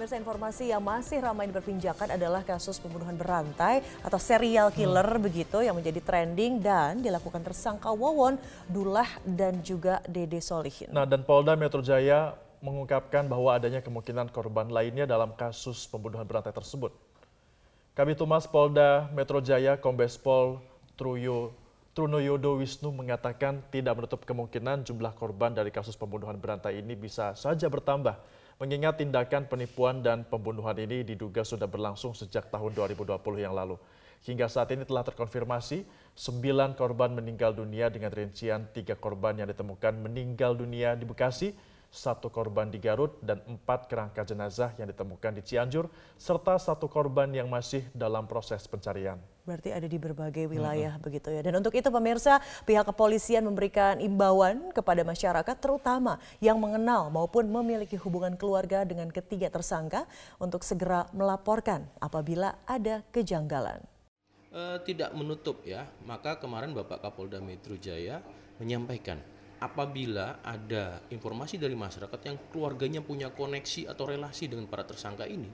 pemirsa informasi yang masih ramai diperbincangkan adalah kasus pembunuhan berantai atau serial killer hmm. begitu yang menjadi trending dan dilakukan tersangka Wawon, Dullah dan juga Dede Solihin. Nah dan Polda Metro Jaya mengungkapkan bahwa adanya kemungkinan korban lainnya dalam kasus pembunuhan berantai tersebut. Kami Tumas Polda Metro Jaya Kombes Pol Truyo Trunoyodo Wisnu mengatakan tidak menutup kemungkinan jumlah korban dari kasus pembunuhan berantai ini bisa saja bertambah mengingat tindakan penipuan dan pembunuhan ini diduga sudah berlangsung sejak tahun 2020 yang lalu. Hingga saat ini telah terkonfirmasi 9 korban meninggal dunia dengan rincian 3 korban yang ditemukan meninggal dunia di Bekasi, satu korban di Garut, dan empat kerangka jenazah yang ditemukan di Cianjur, serta satu korban yang masih dalam proses pencarian. Berarti ada di berbagai wilayah hmm. begitu ya. Dan untuk itu pemirsa, pihak kepolisian memberikan imbauan kepada masyarakat terutama yang mengenal maupun memiliki hubungan keluarga dengan ketiga tersangka untuk segera melaporkan apabila ada kejanggalan. E, tidak menutup ya, maka kemarin Bapak Kapolda Metro Jaya menyampaikan apabila ada informasi dari masyarakat yang keluarganya punya koneksi atau relasi dengan para tersangka ini,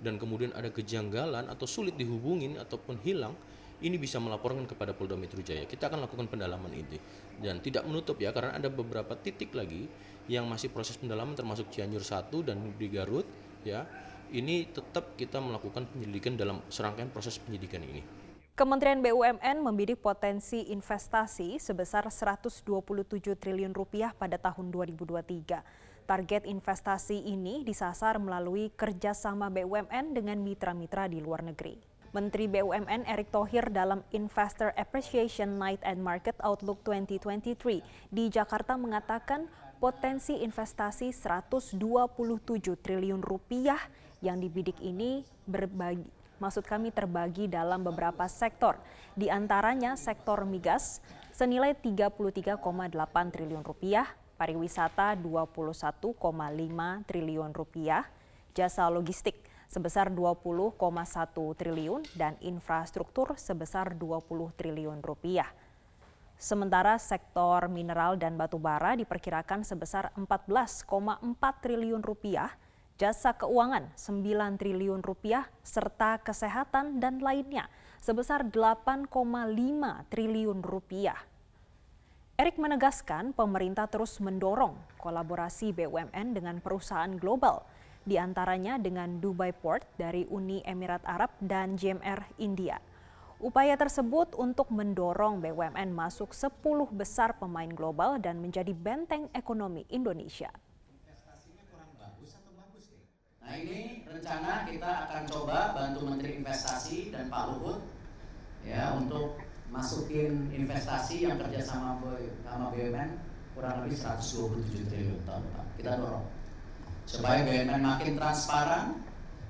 dan kemudian ada kejanggalan atau sulit dihubungin ataupun hilang, ini bisa melaporkan kepada Polda Metro Jaya. Kita akan lakukan pendalaman ini dan tidak menutup ya karena ada beberapa titik lagi yang masih proses pendalaman termasuk Cianjur 1 dan di Garut ya. Ini tetap kita melakukan penyelidikan dalam serangkaian proses penyidikan ini. Kementerian BUMN membidik potensi investasi sebesar 127 triliun rupiah pada tahun 2023. Target investasi ini disasar melalui kerjasama BUMN dengan mitra-mitra di luar negeri. Menteri BUMN Erick Thohir dalam Investor Appreciation Night and Market Outlook 2023 di Jakarta mengatakan potensi investasi 127 triliun rupiah yang dibidik ini berbagi maksud kami terbagi dalam beberapa sektor, di antaranya sektor migas senilai 33,8 triliun rupiah, pariwisata 21,5 triliun rupiah, jasa logistik sebesar 20,1 triliun dan infrastruktur sebesar 20 triliun rupiah. Sementara sektor mineral dan batu bara diperkirakan sebesar 14,4 triliun rupiah, jasa keuangan 9 triliun rupiah, serta kesehatan dan lainnya sebesar 8,5 triliun rupiah. Erik menegaskan pemerintah terus mendorong kolaborasi BUMN dengan perusahaan global, di antaranya dengan Dubai Port dari Uni Emirat Arab dan GMR India. Upaya tersebut untuk mendorong BUMN masuk 10 besar pemain global dan menjadi benteng ekonomi Indonesia. Nah ini rencana kita akan coba bantu Menteri Investasi dan Pak Luhut ya untuk masukin investasi yang kerja sama sama BUMN kurang lebih 127 triliun tahun depan. Kita dorong supaya BUMN makin transparan.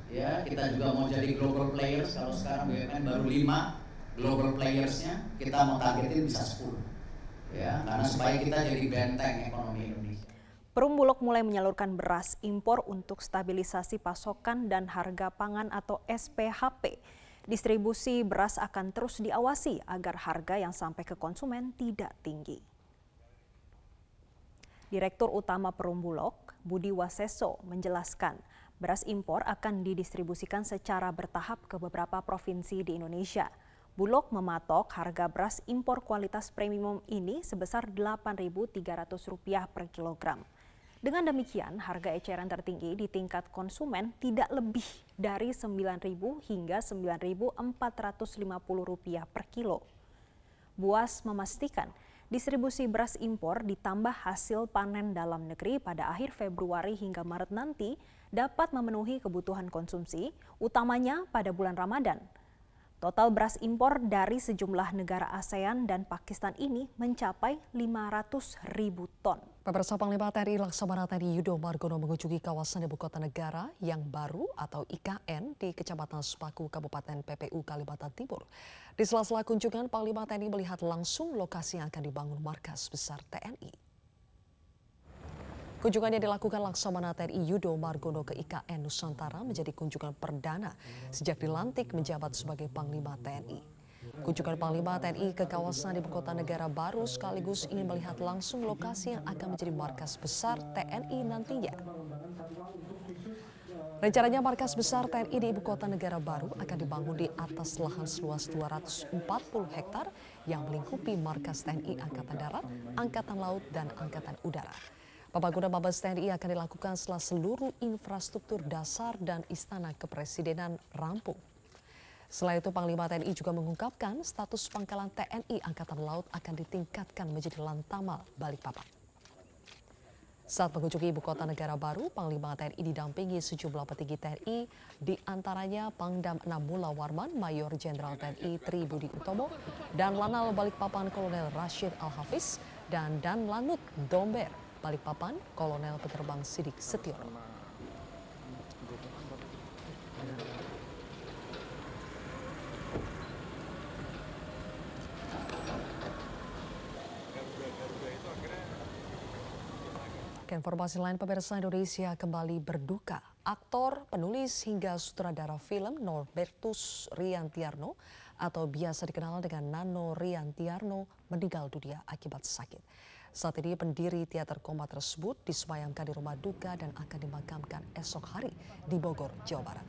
Ya, kita juga mau jadi global players. Kalau sekarang BUMN baru 5 global playersnya, kita mau targetin bisa 10. Ya, karena supaya kita jadi benteng ekonomi Indonesia. Perum Bulog mulai menyalurkan beras impor untuk stabilisasi pasokan dan harga pangan atau SPHP distribusi beras akan terus diawasi agar harga yang sampai ke konsumen tidak tinggi. Direktur Utama Perumbulog, Budi Waseso, menjelaskan beras impor akan didistribusikan secara bertahap ke beberapa provinsi di Indonesia. Bulog mematok harga beras impor kualitas premium ini sebesar Rp8.300 per kilogram. Dengan demikian, harga eceran tertinggi di tingkat konsumen tidak lebih dari Rp9.000 hingga Rp9.450 per kilo. Buas memastikan distribusi beras impor ditambah hasil panen dalam negeri pada akhir Februari hingga Maret nanti dapat memenuhi kebutuhan konsumsi, utamanya pada bulan Ramadan. Total beras impor dari sejumlah negara ASEAN dan Pakistan ini mencapai 500 ribu ton. Pemirsa Panglima TNI Laksamana TNI Yudo Margono mengunjungi kawasan ibu kota negara yang baru atau IKN di Kecamatan Sepaku, Kabupaten PPU Kalimantan Timur. Di sela-sela kunjungan, Panglima TNI melihat langsung lokasi yang akan dibangun markas besar TNI. Kunjungannya dilakukan Laksamana TNI Yudo Margono ke IKN Nusantara menjadi kunjungan perdana sejak dilantik menjabat sebagai Panglima TNI. Kunjungan Panglima TNI ke kawasan ibu kota negara baru sekaligus ingin melihat langsung lokasi yang akan menjadi markas besar TNI nantinya. Rencananya markas besar TNI di ibu kota negara baru akan dibangun di atas lahan seluas 240 hektar yang melingkupi markas TNI Angkatan Darat, Angkatan Laut, dan Angkatan Udara. Pembangunan Mabes TNI akan dilakukan setelah seluruh infrastruktur dasar dan istana kepresidenan rampung. Selain itu, Panglima TNI juga mengungkapkan status pangkalan TNI Angkatan Laut akan ditingkatkan menjadi Lantamal Balikpapan. Saat mengunjungi ibu kota negara baru, Panglima TNI didampingi sejumlah petinggi TNI, di antaranya Pangdam 6 Mula Warman, Mayor Jenderal TNI Tri Budi Utomo, dan Lanal Balikpapan Kolonel Rashid Al-Hafiz, dan Dan Lanut Domber Balikpapan Kolonel Penerbang Sidik Setiono. Informasi lain pemirsa Indonesia kembali berduka. Aktor, penulis hingga sutradara film Norbertus Riantiarno atau biasa dikenal dengan Nano Riantiarno meninggal dunia akibat sakit. Saat ini pendiri teater koma tersebut disemayamkan di rumah duka dan akan dimakamkan esok hari di Bogor, Jawa Barat.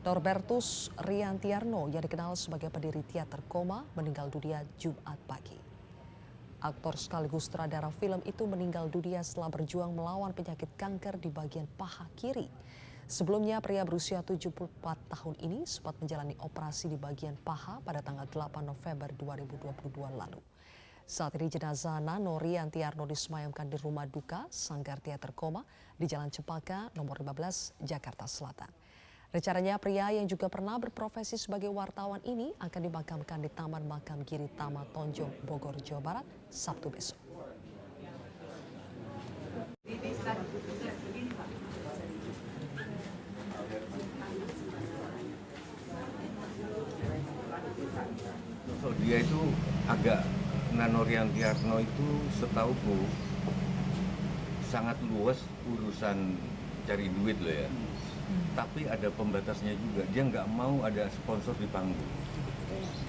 Norbertus Riantiarno yang dikenal sebagai pendiri teater koma meninggal dunia Jumat pagi. Aktor sekaligus sutradara film itu meninggal dunia setelah berjuang melawan penyakit kanker di bagian paha kiri. Sebelumnya pria berusia 74 tahun ini sempat menjalani operasi di bagian paha pada tanggal 8 November 2022 lalu. Saat ini jenazah Nano Riantiarno disemayamkan di rumah duka Sanggar Teater Koma di Jalan Cempaka nomor 15 Jakarta Selatan. Rencananya pria yang juga pernah berprofesi sebagai wartawan ini akan dimakamkan di Taman Makam Giri Tama Tonjong, Bogor, Jawa Barat, Sabtu besok. So, dia itu agak Nanorian Tiarno itu setauku sangat luas urusan cari duit loh ya. Tapi ada pembatasnya juga. Dia nggak mau ada sponsor di panggung.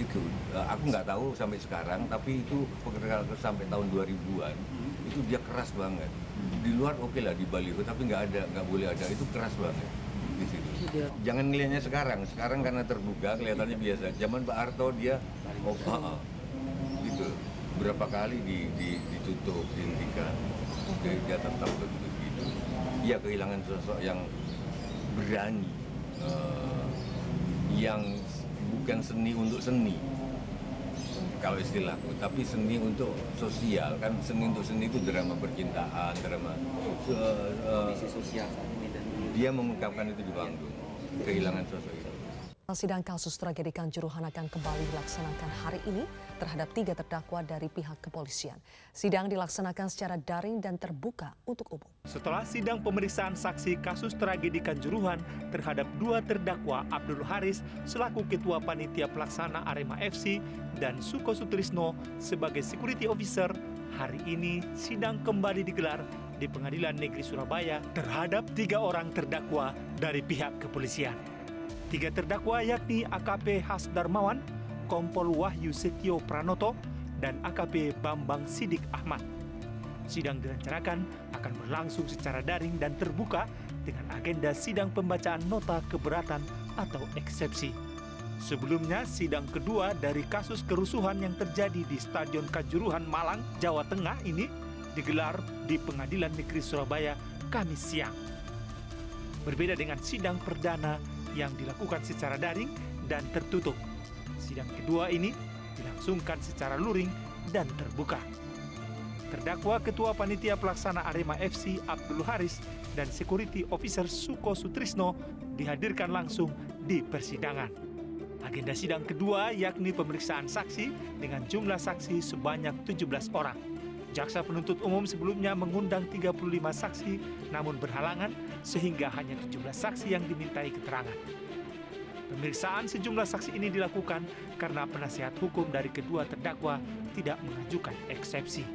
Itu eh, aku nggak tahu sampai sekarang tapi itu pekerjaan sampai tahun 2000-an itu dia keras banget. Di luar oke okay lah di Bali tapi nggak ada nggak boleh ada. Itu keras banget di situ. Jangan ngelihatnya sekarang. Sekarang karena terbuka kelihatannya biasa. Zaman Pak Harto dia oh, berapa kali di, di, ditutup dihentikan. Dia, dia tetap begitu. Gitu dia kehilangan sosok yang berani uh, yang bukan seni untuk seni kalau istilahku. Tapi seni untuk sosial kan seni untuk seni itu drama percintaan drama uh, uh, dia mengungkapkan itu di panggung kehilangan sosok itu Sidang kasus tragedi Kanjuruhan akan kembali dilaksanakan hari ini terhadap tiga terdakwa dari pihak kepolisian. Sidang dilaksanakan secara daring dan terbuka untuk umum. Setelah sidang pemeriksaan saksi kasus tragedi Kanjuruhan terhadap dua terdakwa Abdul Haris selaku Ketua Panitia Pelaksana Arema FC dan Suko Sutrisno sebagai Security Officer, hari ini sidang kembali digelar di Pengadilan Negeri Surabaya terhadap tiga orang terdakwa dari pihak kepolisian. Tiga terdakwa yakni AKP Has Darmawan, Kompol Wahyu Setio Pranoto, dan AKP Bambang Sidik Ahmad. Sidang direncanakan akan berlangsung secara daring dan terbuka dengan agenda sidang pembacaan nota keberatan atau eksepsi. Sebelumnya, sidang kedua dari kasus kerusuhan yang terjadi di Stadion Kajuruhan Malang, Jawa Tengah ini digelar di Pengadilan Negeri Surabaya Kamis siang. Berbeda dengan sidang perdana yang dilakukan secara daring dan tertutup. Sidang kedua ini dilangsungkan secara luring dan terbuka. Terdakwa Ketua Panitia Pelaksana Arema FC Abdul Haris dan Security Officer Suko Sutrisno dihadirkan langsung di persidangan. Agenda sidang kedua yakni pemeriksaan saksi dengan jumlah saksi sebanyak 17 orang. Jaksa penuntut umum sebelumnya mengundang 35 saksi namun berhalangan sehingga hanya 17 saksi yang dimintai keterangan. Pemeriksaan sejumlah saksi ini dilakukan karena penasihat hukum dari kedua terdakwa tidak mengajukan eksepsi.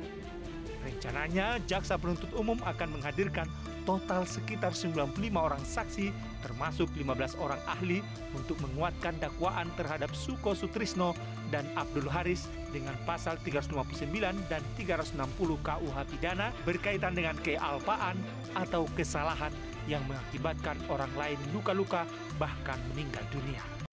Rencananya, jaksa penuntut umum akan menghadirkan total sekitar 95 orang saksi termasuk 15 orang ahli untuk menguatkan dakwaan terhadap Suko Sutrisno dan Abdul Haris dengan pasal 359 dan 360 KUH pidana berkaitan dengan kealpaan atau kesalahan yang mengakibatkan orang lain luka-luka bahkan meninggal dunia.